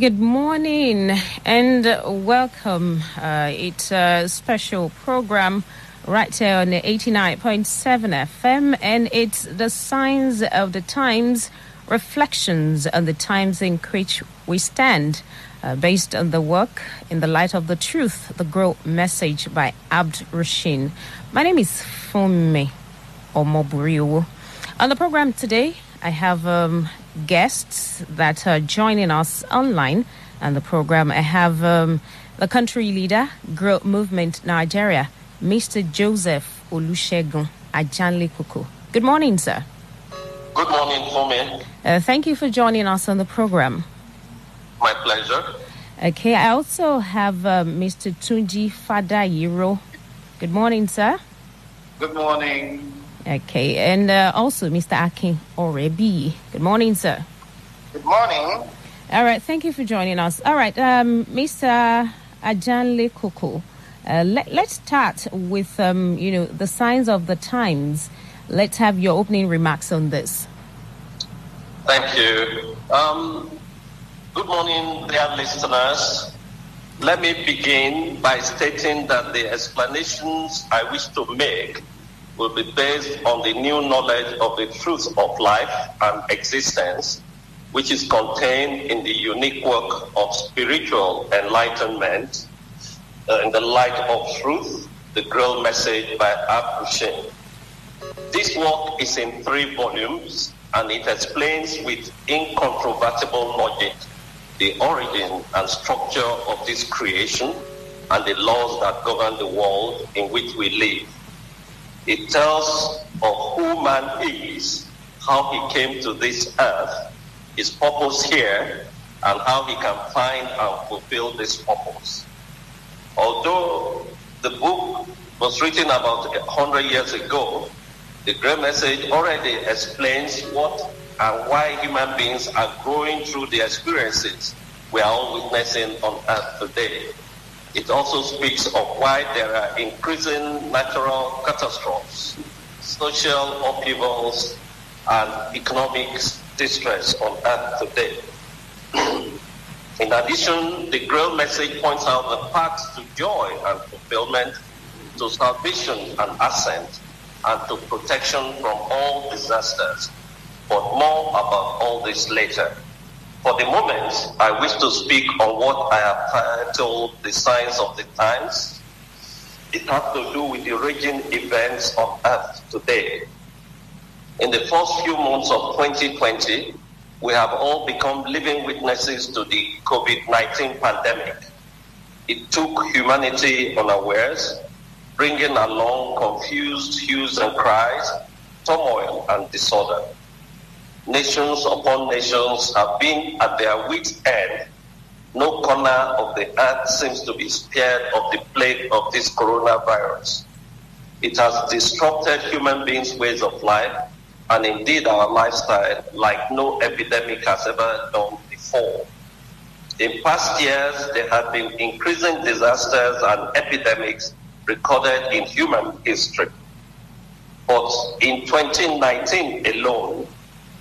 Good morning and welcome. Uh, it's a special program right here on the 89.7 FM, and it's the signs of the times, reflections on the times in which we stand, uh, based on the work in the light of the truth, the Grail message by Abd-ru-shin. My name is Fumi Omoburiwo. On the program today, I have um, guests that are joining us online and the program. I have um, the country leader, Grail Movement Nigeria, Mr. Joseph Olusegun Ajanle Koko. Good morning, sir. Good morning, Fumi. Uh, thank you for joining us on the program. My pleasure. Okay, I also have uh, Mr. Tunji Fadayiro. Good morning, sir. Good morning. Okay, and uh, also Mr. Akin Orebi. Good morning, sir. Good morning. All right, thank you for joining us. All right, um, Mr. Ajanle Koko, uh, let, let's start with um, you know the signs of the times. Let's have your opening remarks on this. Thank you. Um, good morning, dear listeners. Let me begin by stating that the explanations I wish to make will be based on the new knowledge of the truth of life and existence, which is contained in the unique work of spiritual enlightenment uh, in the light of truth, the Grail message by Abd-ru-shin. This work is in three volumes and it explains with incontrovertible logic the origin and structure of this creation and the laws that govern the world in which we live. It tells of who man is, how he came to this earth, his purpose here, and how he can find and fulfill this purpose. Although the book was written about 100 years ago, the Grail Message already explains what and why human beings are going through the experiences we are all witnessing on earth today. It also speaks of why there are increasing natural catastrophes, social upheavals, and economic distress on earth today. In addition, the Grail message points out the path to joy and fulfillment, to salvation and ascent, and to protection from all disasters. But more about all this later. For the moment, I wish to speak on what I have titled the signs of the times. It has to do with the raging events on earth today. In the first few months of 2020, we have all become living witnesses to the COVID-19 pandemic. It took humanity unawares, bringing along confused hues and cries, turmoil and disorder nations upon nations have been at their wits' end. No corner of the earth seems to be spared of the plague of this coronavirus. It has disrupted human beings' ways of life and indeed our lifestyle like no epidemic has ever done before. In past years, there have been increasing disasters and epidemics recorded in human history. But in 2019 alone,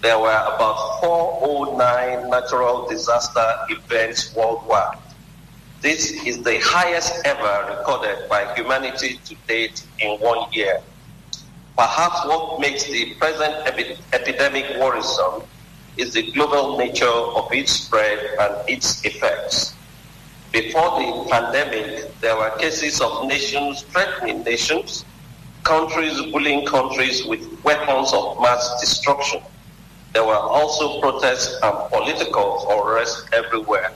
there were about 409 natural disaster events worldwide. This is the highest ever recorded by humanity to date in one year. Perhaps what makes the present epi- epidemic worrisome is the global nature of its spread and its effects. Before the pandemic, there were cases of nations threatening nations, countries bullying countries with weapons of mass destruction. There were also protests and political unrest everywhere.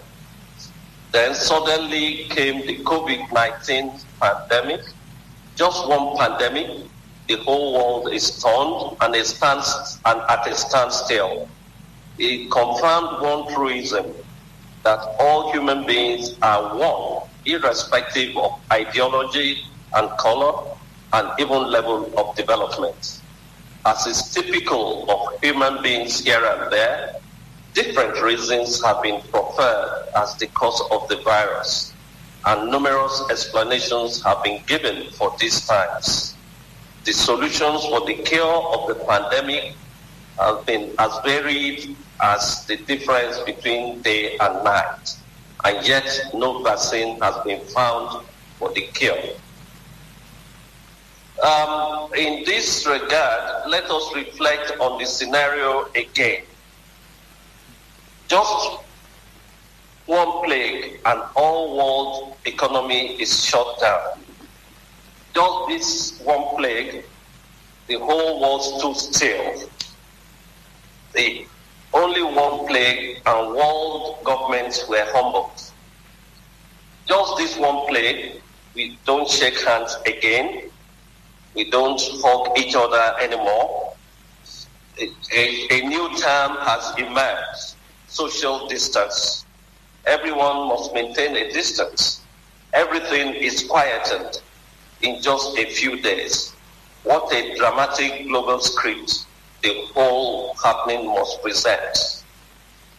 Then suddenly came the COVID 19 pandemic. Just one pandemic, the whole world is turned and, it stands, and at a standstill. It confirmed one truism that all human beings are one, irrespective of ideology and color and even level of development as is typical of human beings here and there, different reasons have been proffered as the cause of the virus, and numerous explanations have been given for these times. The solutions for the cure of the pandemic have been as varied as the difference between day and night, and yet no vaccine has been found for the cure. Um, in this regard, let us reflect on the scenario again. Just one plague and all world economy is shut down. Just this one plague, the whole world stood still. The only one plague and world governments were humbled. Just this one plague, we don't shake hands again. We don't hug each other anymore. A, a, new term has emerged social distance. Everyone must maintain a distance. Everything is quietened in just a few days. What a dramatic global script the whole happening must present.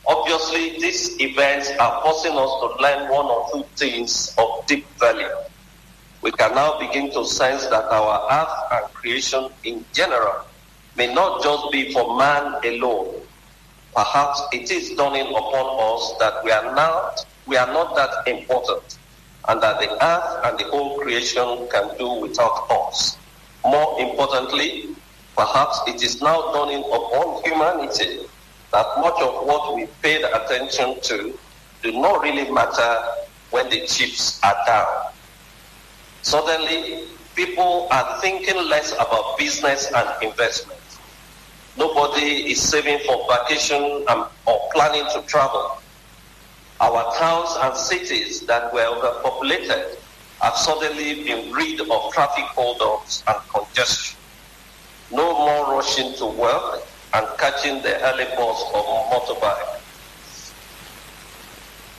Obviously, these events are forcing us to learn one or two things of deep value. We can now begin to sense that our earth and creation in general may not just be for man alone. Perhaps it is dawning upon us that we are not we are not that important and that the earth and the whole creation can do without us. More importantly, perhaps it is now dawning upon humanity that much of what we paid attention to do not really matter when the chips are down. Suddenly, people are thinking less about business and investment. Nobody is saving for vacation and, or planning to travel. Our towns and cities that were overpopulated have suddenly been rid of traffic holdups and congestion. No more rushing to work and catching the early bus or motorbike.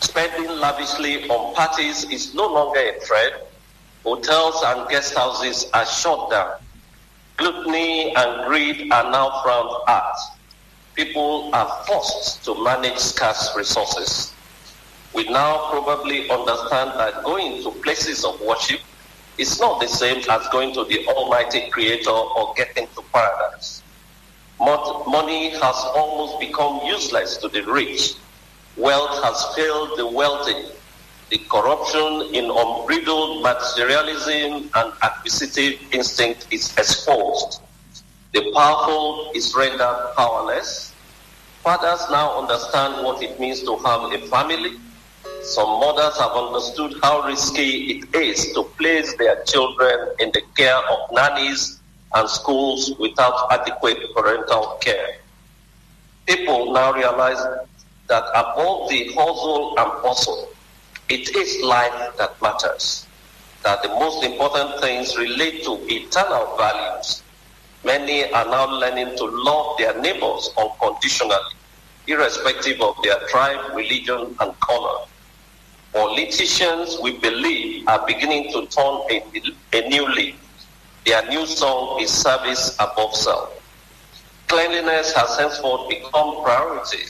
Spending lavishly on parties is no longer a trend. Hotels and guest houses are shut down. Gluttony and greed are now frowned at. People are forced to manage scarce resources. We now probably understand that going to places of worship is not the same as going to the Almighty Creator or getting to paradise. Money has almost become useless to the rich. Wealth has failed the wealthy. The corruption in unbridled materialism and acquisitive instinct is exposed. The powerful is rendered powerless. Fathers now understand what it means to have a family. Some mothers have understood how risky it is to place their children in the care of nannies and schools without adequate parental care. People now realize that above the hustle and bustle, it is life that matters. That the most important things relate to eternal values. Many are now learning to love their neighbors unconditionally, irrespective of their tribe, religion, and color. Politicians, we believe, are beginning to turn a, a new leaf. Their new song is service above self. Cleanliness has henceforth become priority,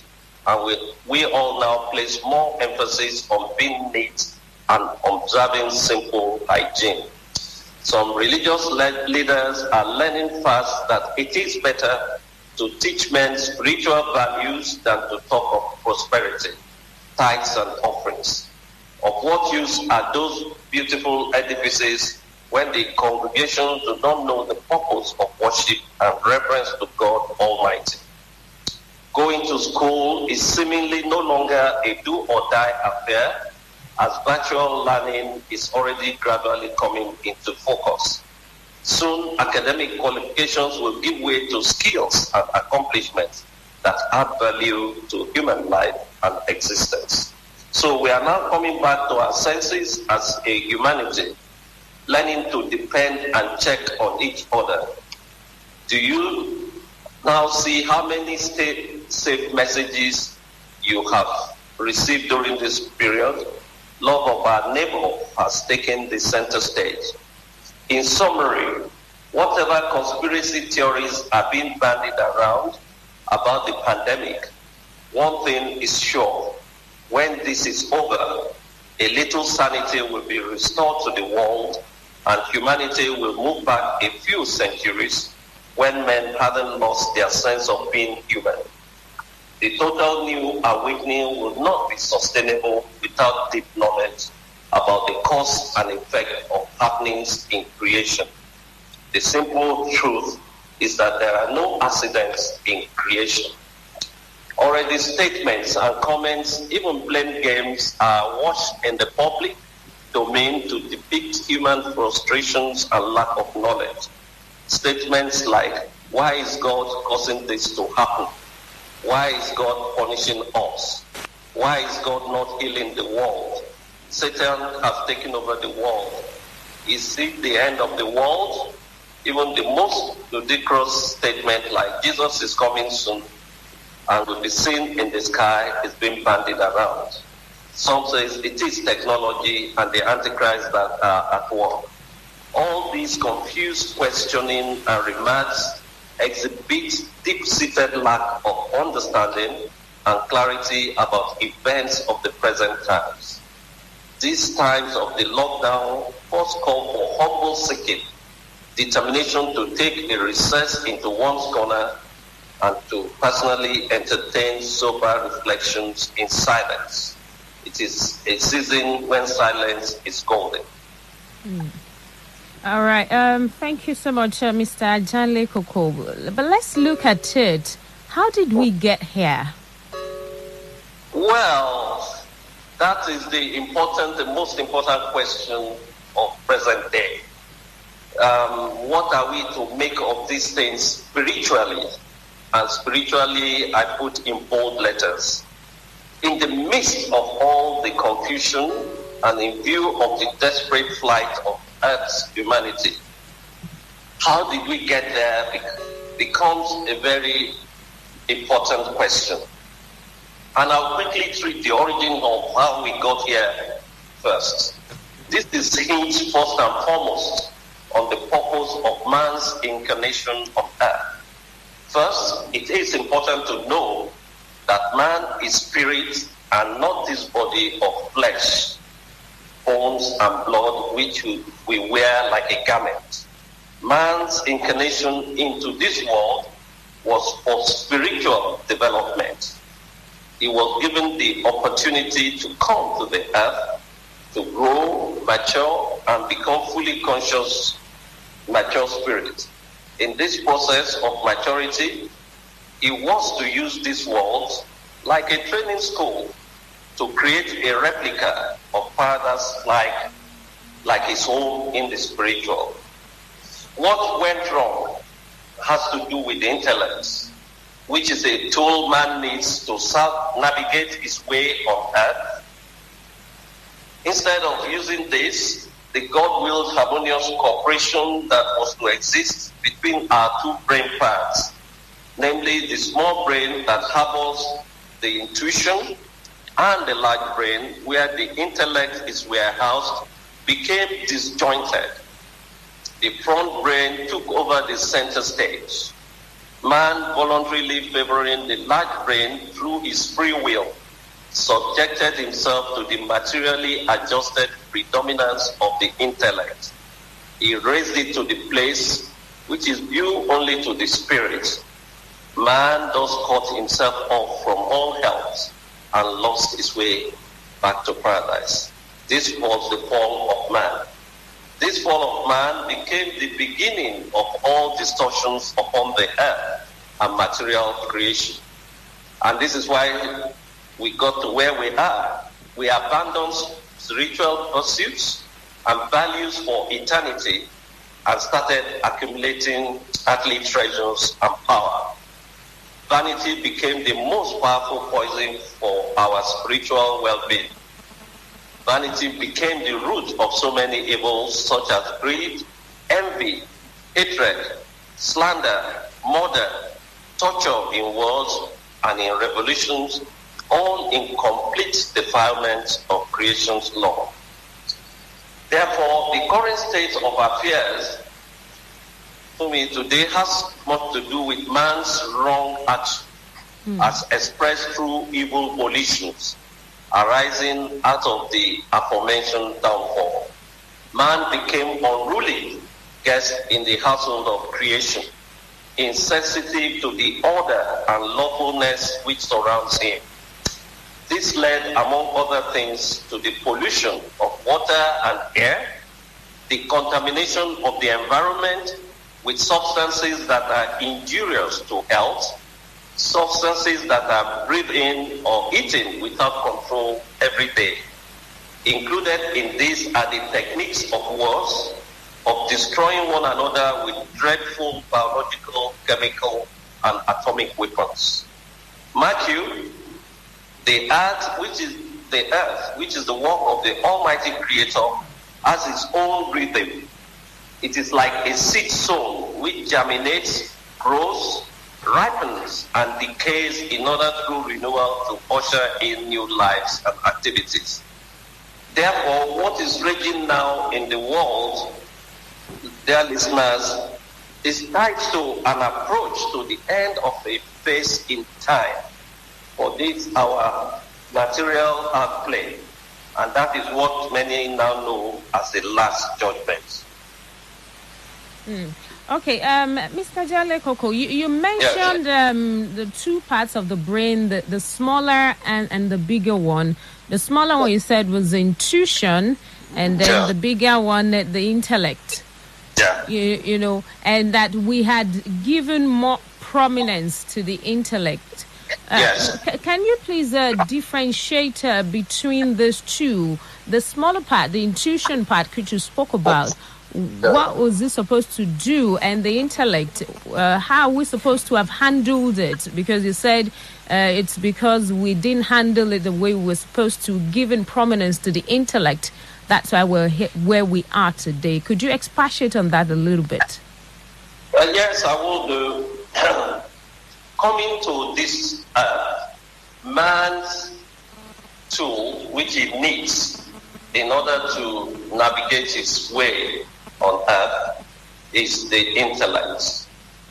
and we, we all now place more emphasis on being neat and observing simple hygiene. Some religious leaders are learning fast that it is better to teach men spiritual values than to talk of prosperity, tithes, and offerings. Of what use are those beautiful edifices when the congregation do not know the purpose of worship and reverence to God Almighty? Going to school is seemingly no longer a do or die affair as virtual learning is already gradually coming into focus. Soon, academic qualifications will give way to skills and accomplishments that add value to human life and existence. So we are now coming back to our senses as a humanity, learning to depend and check on each other. Do you now see how many safe messages you have received during this period? Love of our neighbor has taken the center stage. In summary, whatever conspiracy theories are being bandied around about the pandemic, one thing is sure when this is over, a little sanity will be restored to the world and humanity will move back a few centuries when men hadn't lost their sense of being human. The total new awakening would not be sustainable without deep knowledge about the cause and effect of happenings in creation. The simple truth is that there are no accidents in creation. Already statements and comments, even blame games, are watched in the public domain to depict human frustrations and lack of knowledge. Statements like, why is God causing this to happen? Why is God punishing us? Why is God not healing the world? Satan has taken over the world. Is it the end of the world? Even the most ludicrous statement like Jesus is coming soon and will be seen in the sky is being bandied around. Some say it is technology and the antichrist that are at work. All these confused questioning and remarks exhibit deep-seated lack of understanding and clarity about events of the present times. These times of the lockdown first call for humble seeking, determination to take a recess into one's corner and to personally entertain sober reflections in silence. It is a season when silence is golden. Mm. All right. Um, thank you so much, uh, Mr. Janle Koko. But let's look at it. How did we get here? Well, that is the important, the most important question of present day. Um, what are we to make of these things spiritually? And spiritually, I put in bold letters. In the midst of all the confusion and in view of the desperate flight of Earth's humanity, how did we get there becomes a very important question. And I'll quickly treat the origin of how we got here first. This is hinged first and foremost on the purpose of man's incarnation on earth. First, it is important to know that man is spirit and not this body of flesh, bones and blood, which we wear like a garment. Man's incarnation into this world was for spiritual development. He was given the opportunity to come to the earth, to grow, mature, and become fully conscious, mature spirit. In this process of maturity, he was to use this world like a training school to create a replica of paradise like, like his own in the spiritual. What went wrong has to do with the intellect, which is a tool man needs to navigate his way on earth. Instead of using this, the God-willed harmonious cooperation that was to exist between our two brain parts, namely the small brain that harbors the intuition and the large brain where the intellect is warehoused, became disjointed. The front brain took over the center stage. Man voluntarily favoring the large brain through his free will subjected himself to the materially adjusted predominance of the intellect. He raised it to the place which is due only to the spirit. Man thus cut himself off from all helps and lost his way back to paradise. This was the fall of man. This fall of man became the beginning of all distortions upon the earth and material creation. And this is why we got to where we are. We abandoned spiritual pursuits and values for eternity and started accumulating earthly treasures and power. Vanity became the most powerful poison for our spiritual well-being. Vanity became the root of so many evils such as greed, envy, hatred, slander, murder, torture in wars and in revolutions all in complete defilement of creation's law. Therefore, the current state of affairs to me today has much to do with man's wrong action mm. as expressed through evil volitions arising out of the aforementioned downfall. Man became unruly guest in the household of creation. insensitive to the order and lawfulness which surrounds him. This led, among other things, to the pollution of water and air, the contamination of the environment with substances that are injurious to health, substances that are breathed in or eaten without control every day. Included in these are the techniques of wars, of destroying one another with dreadful biological, chemical, and atomic weapons. Matthew, the earth, which is the earth, which is the work of the Almighty Creator, has its own rhythm. It is like a seed sown which germinates, grows, ripens, and decays in order through renewal to usher in new lives and activities. Therefore, what is raging now in the world, dear listeners, is tied to an approach to the end of a phase in time for this our material plane. And that is what many now know as the last judgment. Mm. Okay, um, Mr. Jale Koko, you, you mentioned um, the two parts of the brain, the, the smaller and, and the bigger one. The smaller one you said was intuition, and then yeah. the bigger one, the intellect. Yeah. You, you know, and that we had given more prominence to the intellect. Uh, yes. C- can you please uh, differentiate uh, between those two? The smaller part, the intuition part, which you spoke about, what was this supposed to do? And the intellect, uh, how are we supposed to have handled it? Because you said uh, it's because we didn't handle it the way we were supposed to, given prominence to the intellect. That's why we're here, where we are today. Could you expatiate on that a little bit? Uh, yes, I will do. Coming to this uh, man's tool, which he needs in order to navigate his way on earth is the intellect.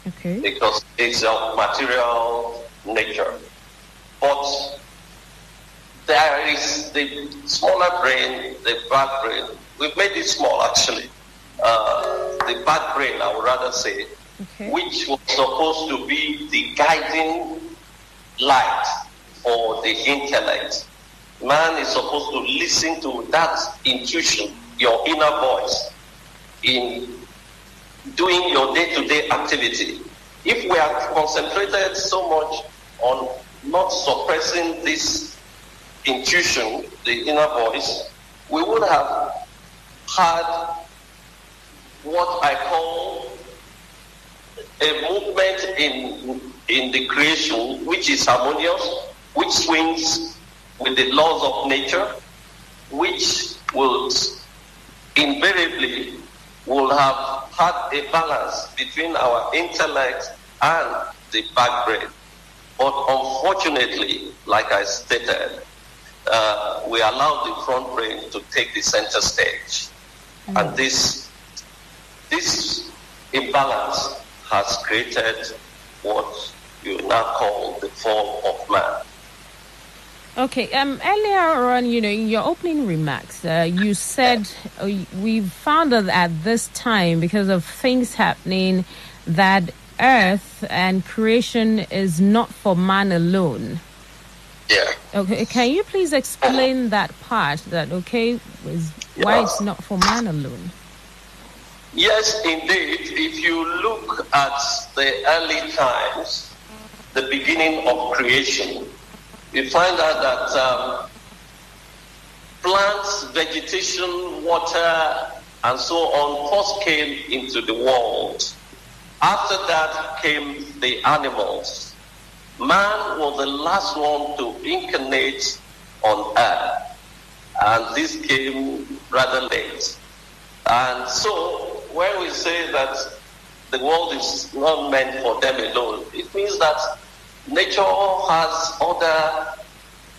Okay. Because it's of material nature. But there is the smaller brain, the back brain. We've made it small actually. Uh, the back brain, I would rather say, okay. which was supposed to be the guiding light for the intellect. Man is supposed to listen to that intuition, your inner voice, in doing your day-to-day activity. If we are concentrated so much on not suppressing this intuition, the inner voice, we would have had what I call a movement in in the creation which is harmonious, which swings with the laws of nature, which will invariably will have had a balance between our intellect and the back brain. But unfortunately, like I stated, uh, we allowed the front brain to take the center stage. Mm-hmm. And this, this imbalance has created what you now call the fall of man. Okay. Um, earlier on, you know, in your opening remarks, uh, you said uh, we found that at this time, because of things happening, that Earth and creation is not for man alone. Yeah. Okay. Can you please explain that part? That okay is why yeah. it's not for man alone. Yes, indeed. If you look at the early times, the beginning of creation, we find out that um, plants, vegetation, water, and so on first came into the world. After that came the animals. Man was the last one to incarnate on earth, and this came rather late. And so, when we say that the world is not meant for them alone, it means that nature has other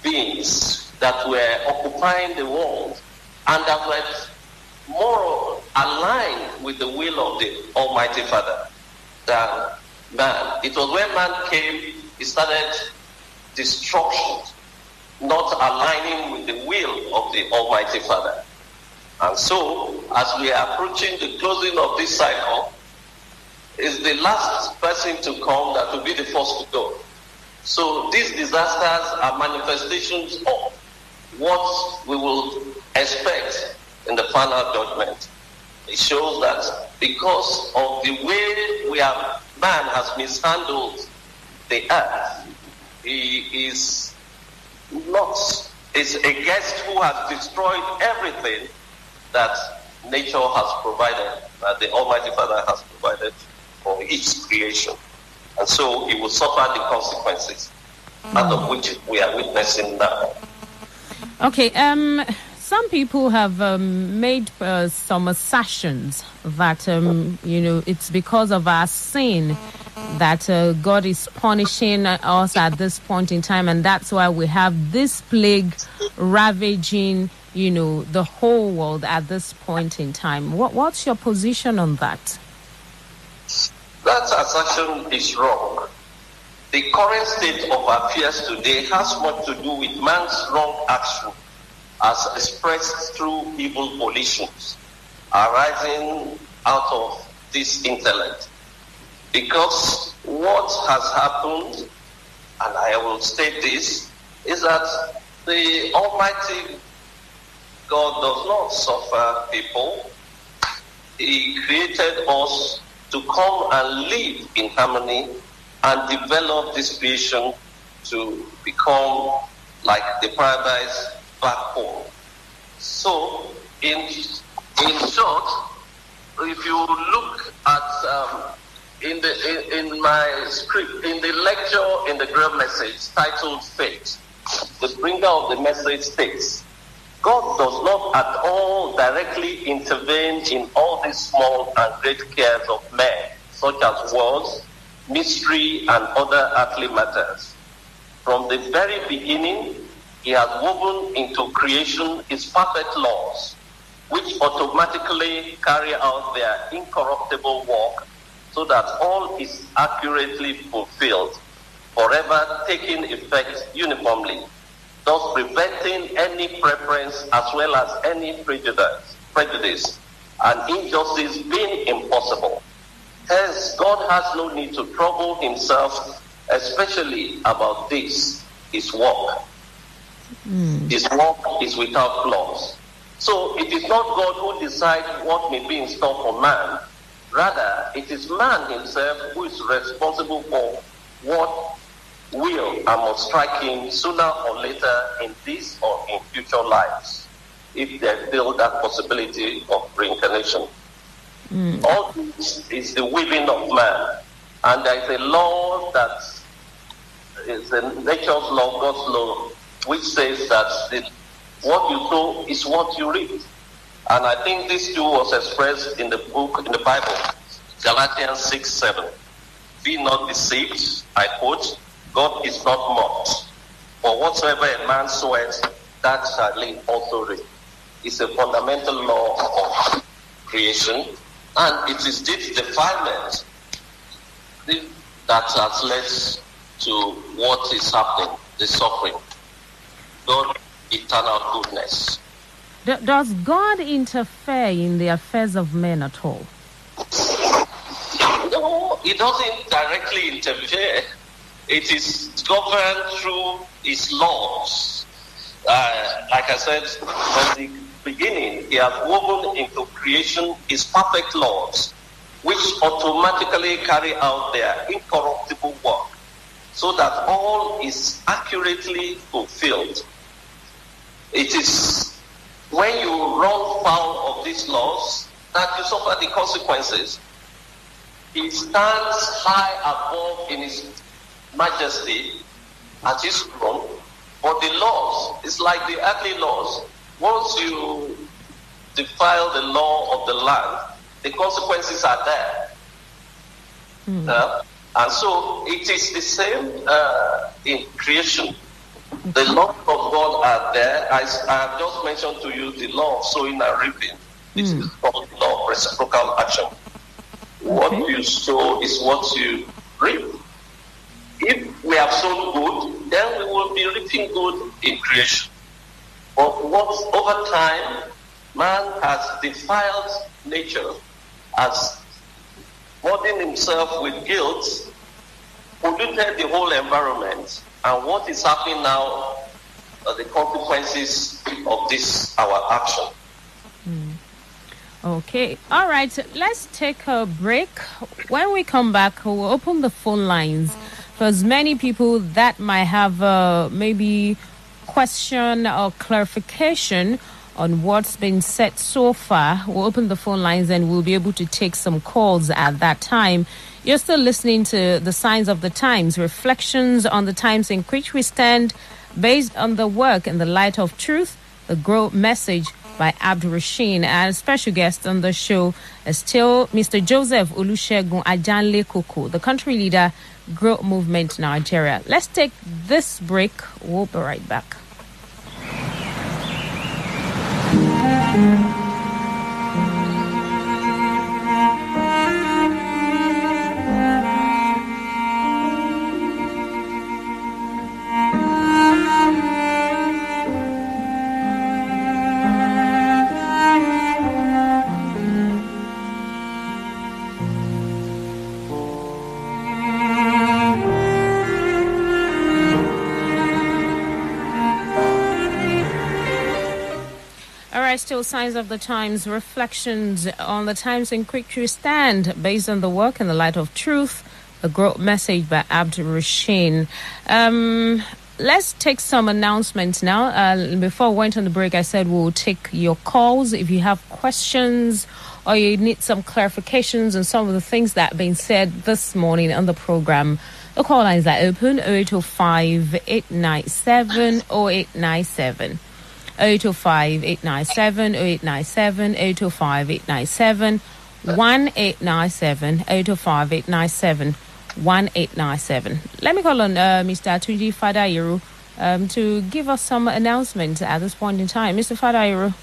beings that were occupying the world and that were more aligned with the will of the Almighty Father than man. It was when man came, he started destruction, not aligning with the will of the Almighty Father. And so, as we are approaching the closing of this cycle, is the last person to come that will be the first to go. So these disasters are manifestations of what we will expect in the final judgment. It shows that because of the way we have, man has mishandled the earth, he is not, is a guest who has destroyed everything that nature has provided, that the Almighty Father has provided for its creation. And so he will suffer the consequences, mm. out of which we are witnessing now. Okay, um, some people have um, made uh, some assertions that um, you know it's because of our sin that uh, God is punishing us at this point in time, and that's why we have this plague ravaging you know the whole world at this point in time. What, what's your position on that? That assertion is wrong. The current state of affairs today has much to do with man's wrong action as expressed through evil volitions arising out of this intellect. Because what has happened, and I will state this, is that the Almighty God does not suffer people. He created us to come and live in harmony and develop this creation to become like the paradise back home. So, in, in short, if you look at um, in the in, in, my script in the lecture in the Grail message titled faith the bringer of the message states god does not at all directly intervene in all these small and great cares of men such as wars mystery and other earthly matters. From the very beginning he has woven into creation his perfect laws, which automatically carry out their incorruptible work so that all is accurately fulfilled, forever taking effect uniformly, thus preventing any preference as well as any prejudice, prejudice and injustice being impossible. Hence, God has no need to trouble himself, especially about this, his work. Mm. His work is without flaws. So it is not God who decides what may be in store for man. Rather, it is man himself who is responsible for what will and must strike him sooner or later in this or in future lives, if there's still that possibility of reincarnation. Mm. All this is the weaving of man. And there is a law that is the nature's law, God's law, which says that the, what you sow is what you reap. And I think this too was expressed in the book, in the Bible, Galatians 6 7. Be not deceived, I quote, God is not mocked. For whatsoever a man soweth, that shall he also reap. It's a fundamental law of creation, and it is this defilement that has led to what is happening, the suffering. God eternal goodness. does God interfere in the affairs of men at all? No, He doesn't directly interfere. It is governed through His laws. Uh, like I said from the beginning, He has woven into creation His perfect laws, which automatically carry out their incorruptible work, so that all is accurately fulfilled it is when you run foul of these laws that you suffer the consequences. He stands high above in his majesty at his throne, but the laws is like the earthly laws. Once you defile the law of the land, the consequences are there. Mm. Uh, and so it is the same uh, in creation. The laws of God are there. I, I have just mentioned to you the law of sowing and reaping. This mm. is called the law of reciprocal action. What okay. you sow is what you reap. If we have sown good, then we will be reaping good in creation. But what over time, man has defiled nature, has burdened himself with guilt, polluted the whole environment. And what is happening now are the consequences of this, our action. Hmm. Okay. All right. Let's take a break. When we come back, we'll open the phone lines as many people that might have uh, maybe question or clarification on what's been said so far. We'll open the phone lines and we'll be able to take some calls at that time. You're still listening to the signs of the times, reflections on the times in which we stand, based on the work in the light of truth, the Grail message by Abd-ru-shin. And special guest on the show is still Mr. Joseph Olusegun Ajanle Koko, the country leader, Grail Movement in Nigeria. Let's take this break. We'll be right back. Signs of the times, reflections on the times in which we stand, based on the work in the light of truth, a Grail message by Abd-ru-shin. Um, let's take some announcements now. Uh, before we went on the break, I said we'll take your calls if you have questions or you need some clarifications on some of the things that have been said this morning on the program. The call lines are open 0805 897 0897. 0805 897 0897 0805 897 1897 0805 897 1897. Let me call on uh, Mr. Atuji Fadayiro um, to give us some announcements at this point in time. Mr. Fadayiro.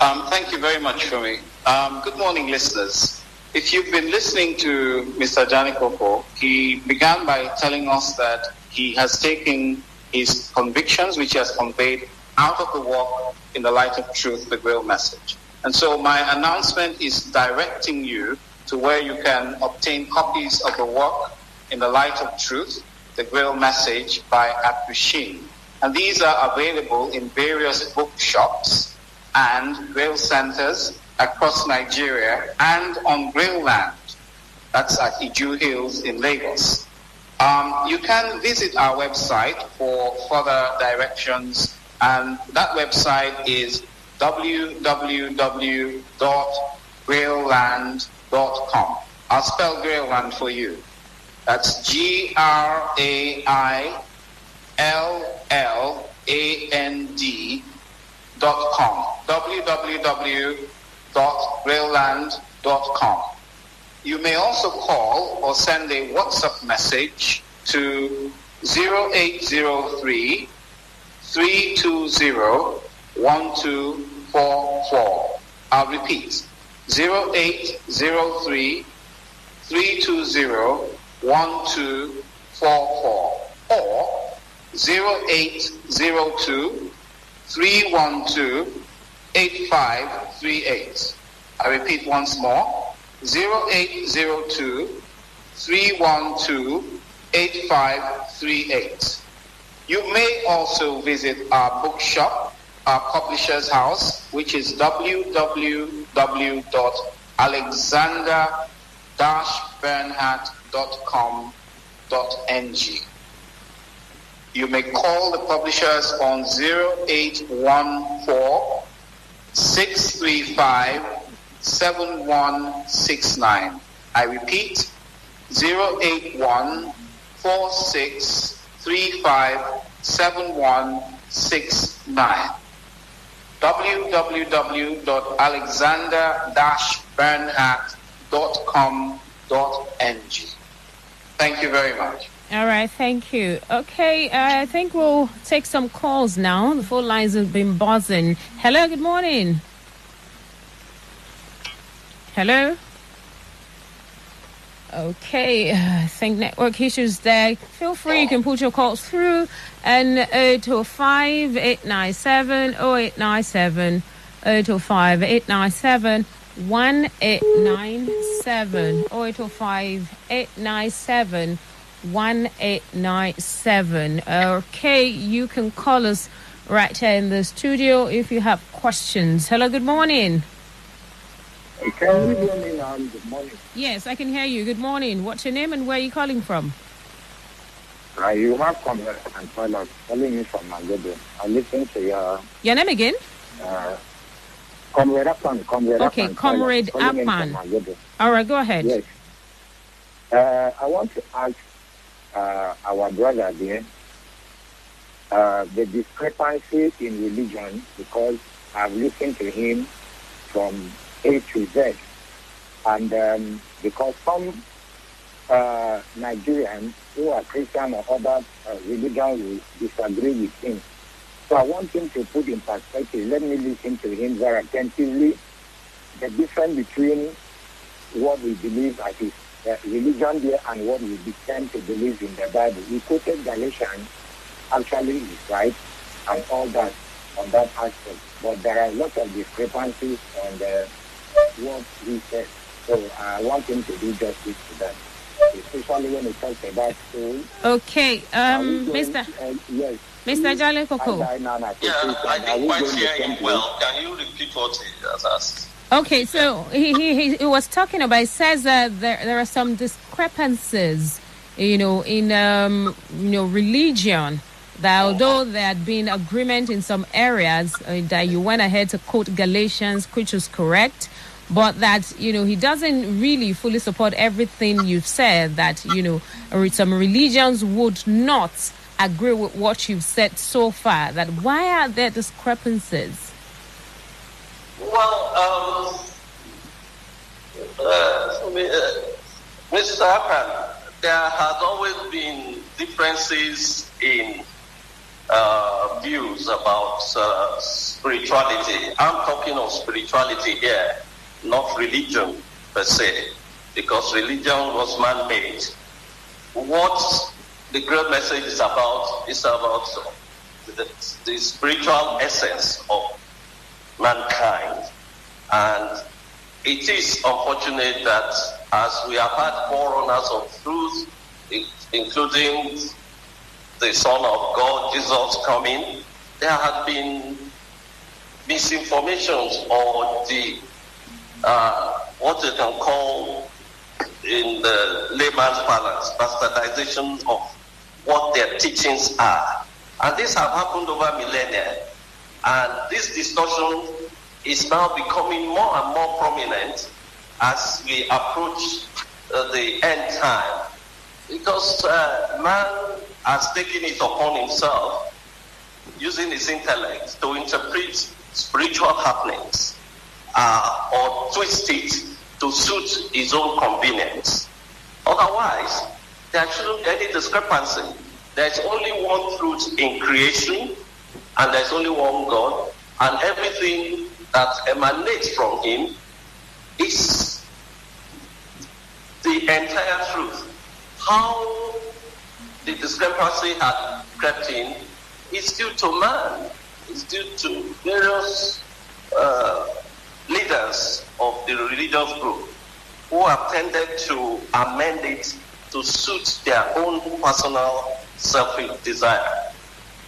Um, thank you very much, Fumi. Um, good morning, listeners. If you've been listening to Mr. Janikoko, he began by telling us that he has taken his convictions, which he has conveyed, out of the walk in the light of truth, the Grail message. And so my announcement is directing you to where you can obtain copies of the work in the light of truth, the Grail message by Abd-ru-shin. And these are available in various bookshops and Grail centers across Nigeria and on Grail land. That's at Iju Hills in Lagos. Um, you can visit our website for further directions and that website is www.grailland.com. I'll spell Grailland for you. That's G R A I L L A N D dot com. www.grailland.com. You may also call or send a WhatsApp message to 0803 320-1244. I'll repeat, 0803-320-1244 or 0802-312-8538. I repeat once more, 0802-312-8538. You may also visit our bookshop, our publisher's house, which is www.alexander-bernhardt.com.ng. You may call the publishers on 0814 635 7169. I repeat, 081 357169 www.alexander-bernhardt.com.ng Thank you very much. All right, thank you. Okay, uh, I think we'll take some calls now. The phone lines have been buzzing. Hello, good morning. Hello? Okay, I think network issues there. Feel free, you can put your calls through and 805 897 0897 805 897 1897. 897 0805 897 1897. Okay, you can call us right here in the studio if you have questions. Hello, good morning. Can you hear me now? Good morning. Yes, I can hear you. Good morning. What's your name and where are you calling from? Uh, you have Comrade and Pilot calling me from Mangodo. I listen to your. Your name again? Uh, Comrade Akpan. Comrade Okay, Comrade Akpan. All right, go ahead. Yes. Uh, I want to ask uh, our brother there uh, the discrepancy in religion because I've listened to him from A to Z. And um, because some uh, Nigerians who are Christian or other uh, religions will disagree with him. So I want him to put in perspective. Let me listen to him very attentively. The difference between what we believe as his uh, religion there and what we tend to believe in the Bible. He quoted Galatians, actually is right, and all that on that aspect. But there are a lot of discrepancies on the, what he said. So I want him to do justice to that, especially when he talks about soul. Okay, um, we going- Mr. uh, yes. Mr. Ajanle Koko. I- I- now, now, Yeah, I we didn't quite going hear him well. Can you repeat what he has asked? Okay, so he, he, he- he was talking about, it says that there, there are some discrepancies, you know, in, um, you know, religion. That although there had been agreement in some areas, uh, that you went ahead to quote Galatians, which was correct, but that, you know, he doesn't really fully support everything you've said, that, you know, some religions would not agree with what you've said so far. That why are there discrepancies? Well, um, uh, uh, Mr. Akpan, there has always been differences in uh, views about uh, spirituality. I'm talking of spirituality here, not religion per se, because religion was man-made. What the Grail message is about is about the, the spiritual essence of mankind. And it is unfortunate that as we have had forerunners of truth, including the Son of God, Jesus coming, there have been misinformations or the uh, what you can call in the layman's parlance, bastardization of what their teachings are. And this have happened over millennia. And this distortion is now becoming more and more prominent as we approach uh, the end time. Because uh, man has taken it upon himself, using his intellect, to interpret spiritual happenings uh, or twist it to suit his own convenience. Otherwise, there shouldn't be any discrepancy. There's only one truth in creation, and there's only one God, and everything that emanates from Him is the entire truth. How the discrepancy had crept in is due to man, it's due to various uh, leaders of the religious group who have tended to amend it to suit their own personal selfish desire.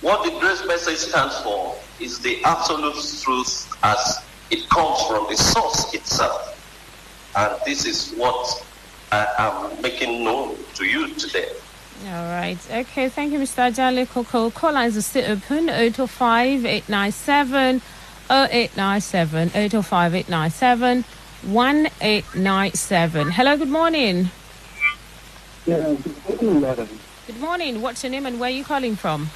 What the Grail message stands for is the absolute truth as it comes from the source itself. And this is what I am making known to you today. All right. Okay. Thank you, Mr. Ajanle Koko. Call lines are still open 805 897 0897 805 897 1897. Hello. Good morning. Yeah, good morning, madam. Good morning. What's your name and where are you calling from?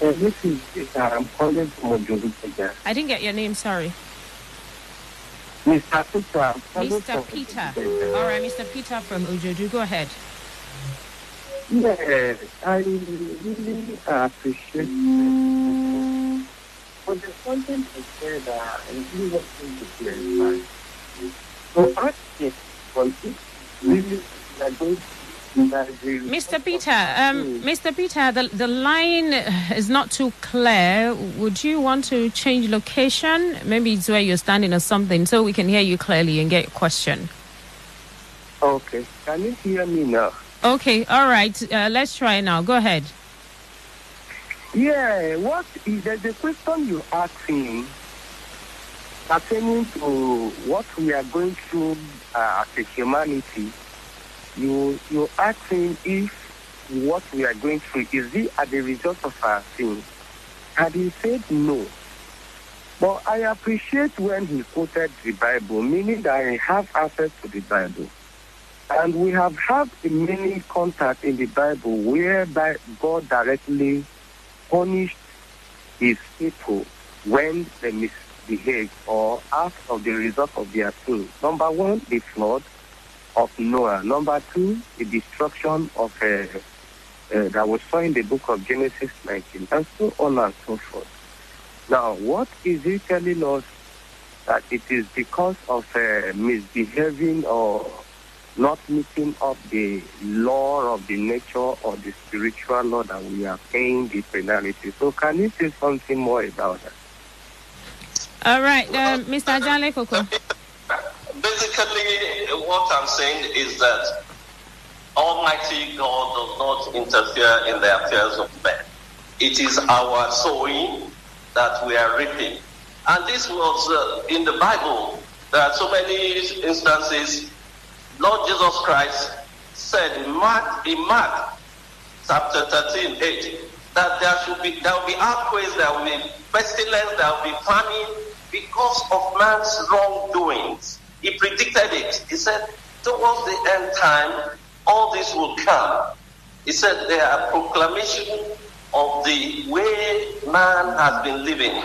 Uh, this is Peter. I'm calling from Ojodupeja. I didn't get your name. Sorry. Mr. Peter. Mr. Peter. All right, Mr. Peter from Ujodu. Go ahead. Yes, I really appreciate it. But there's something to say that I really want to. So it, but if really are going to Mr. Peter, um, Mr. Peter, the, the line is not too clear. Would you want to change location? Maybe it's where you're standing or something so we can hear you clearly and get your question. Okay. Can you hear me now? Okay, all right. Uh, let's try now. Go ahead. Yeah, what is a question you him pertaining to what we are going through uh, as a humanity. You you him if what we are going through is it as a result of our sin, and he said no. But I appreciate when he quoted the Bible, meaning that I have access to the Bible. And we have had many contacts in the Bible whereby God directly punished his people when they misbehaved or asked of the result of their sin. Number one, the flood of Noah. Number two, the destruction of uh, uh, that was saw in the book of Genesis 19, and so on and so forth. Now, what is he telling us that it is because of uh, misbehaving or not meeting up the law of the nature or the spiritual law that we are paying the penalty? So, can you say something more about that? All right, uh, Mr. Ajanle Koko. Basically, what I'm saying is that Almighty God does not interfere in the affairs of men. It is our sowing that we are reaping. And this was uh, in the Bible. There are so many instances. Lord Jesus Christ said in Mark, in Mark chapter 13, 8, that there should be there will be earthquakes, there will be pestilence, there will be famine because of man's wrongdoings. He predicted it. He said, towards the end time, all this will come. He said there are proclamation of the way man has been living.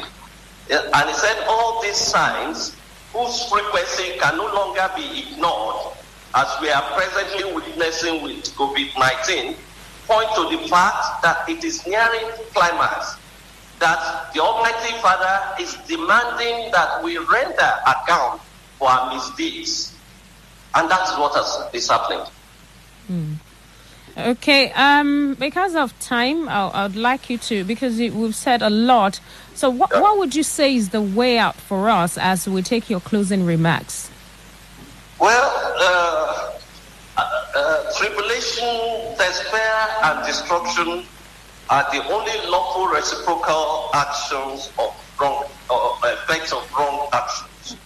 And he said all these signs whose frequency can no longer be ignored as we are presently witnessing with COVID-19 point to the fact that it is nearing climax that the Almighty Father is demanding that we render account for our misdeeds. And that's what is happening. Mm. Okay, um, because of time, I, would like you to, because we've said a lot. So, what, what would you say is the way out for us as we take your closing remarks? Well, uh, uh, uh, tribulation, despair, and destruction are the only lawful reciprocal actions of wrong, uh, effects of wrong actions.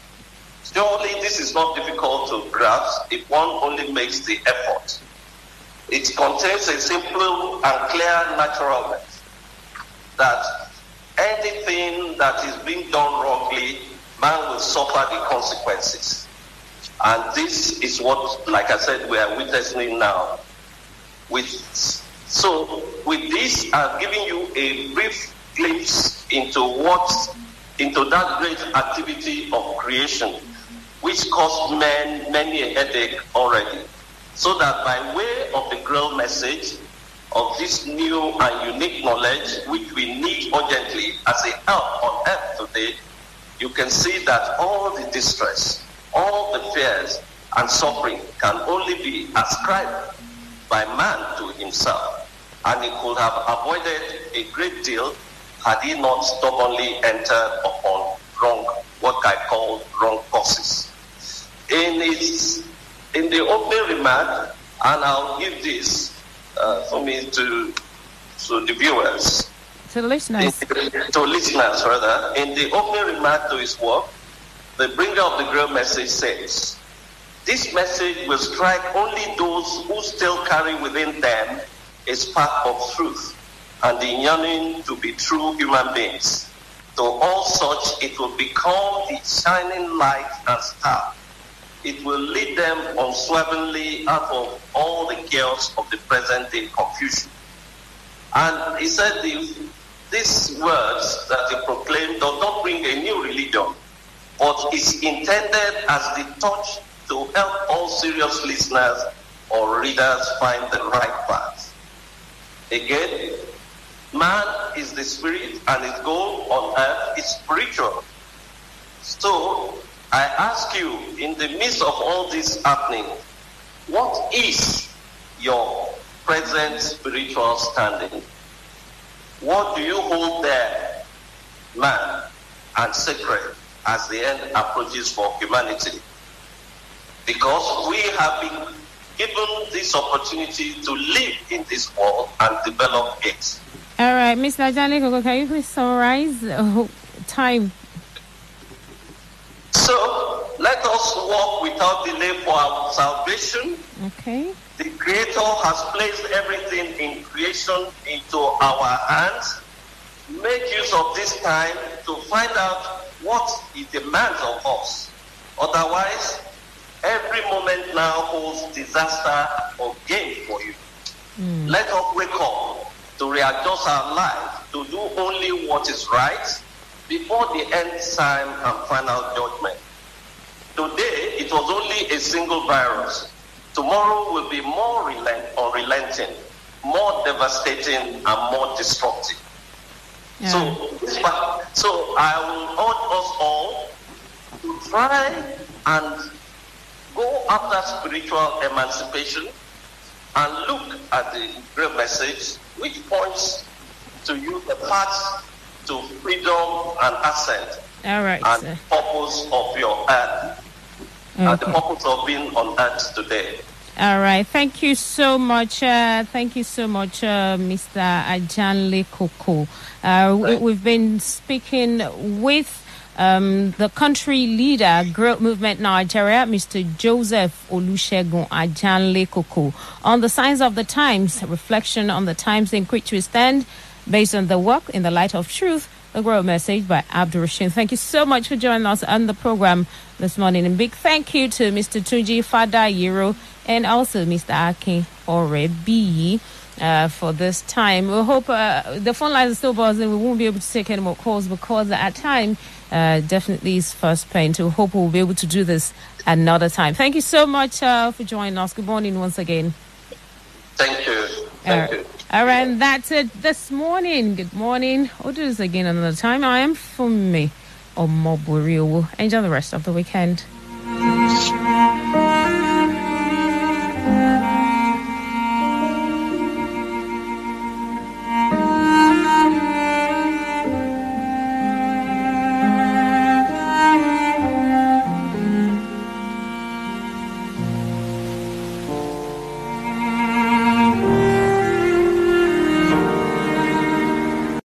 Surely, this is not difficult to grasp if one only makes the effort. It contains a simple and clear naturalness that anything that is being done wrongly, man will suffer the consequences. And this is what, like I said, we are witnessing now. With so, with this, I've given you a brief glimpse into what, into that great activity of creation, which caused men many a headache already so that by way of the grail message of this new and unique knowledge, which we need urgently as a help on earth today, you can see that all the distress, all the fears and suffering can only be ascribed by man to himself. And he could have avoided a great deal had he not stubbornly entered upon wrong, what I call wrong courses. In its in the opening remark, and I'll give this uh, for me to to the viewers. To the listeners. to listeners, rather. In the opening remark to his work, the bringer of the Grail message says, This message will strike only those who still carry within them a spark of truth and the yearning to be true human beings. To all such, it will become the shining light and star it will lead them unswervingly out of all the chaos of the present day confusion. And he said these words that he proclaimed do not bring a new religion, but is intended as the touch to help all serious listeners or readers find the right path. Again, man is the spirit and his goal on earth is spiritual. So I ask you, in the midst of all this happening, what is your present spiritual standing? What do you hold there, man, and sacred as the end approaches for humanity? Because we have been given this opportunity to live in this world and develop it. All right, Mr. Ajanle can you please summarize uh, time? So let us walk without delay for our salvation. Okay. The Creator has placed everything in creation into our hands. Make use of this time to find out what He demands of us. Otherwise, every moment now holds disaster or gain for you. Mm. Let us wake up to readjust our lives to do only what is right before the end time and final judgment. Today, it was only a single virus. Tomorrow will be more relent- unrelenting, more devastating, and more destructive. Yeah. So, so I will urge us all to try and go after spiritual emancipation and look at the Grail message which points to you the path to freedom and ascent All right, and sir. purpose of your earth and the purpose of being on earth today. All right. Thank you so much. Uh, thank you so much, uh, Mr. Ajanle Koko. Uh, we, we've been speaking with um, the country leader, Grail Movement Nigeria, Mr. Joseph Olusegun Ajanle Koko, on the signs of the times, reflection on the times in which we stand, based on the work in the light of truth. The Grail Message by Abd-ru-shin. Thank you so much for joining us on the program this morning. And big thank you to Mr. Tunji Fadayiro and also Mr. Akin Orebi uh, for this time. We hope uh, the phone lines are still buzzing. We won't be able to take any more calls because at time uh, definitely is first pain. So we hope we'll be able to do this another time. Thank you so much uh, for joining us. Good morning once again. Thank you. Thank Uh, you. All right, and that's it this morning. Good morning. We'll do this again another time. I am Fumi Omoburiu. Enjoy the rest of the weekend.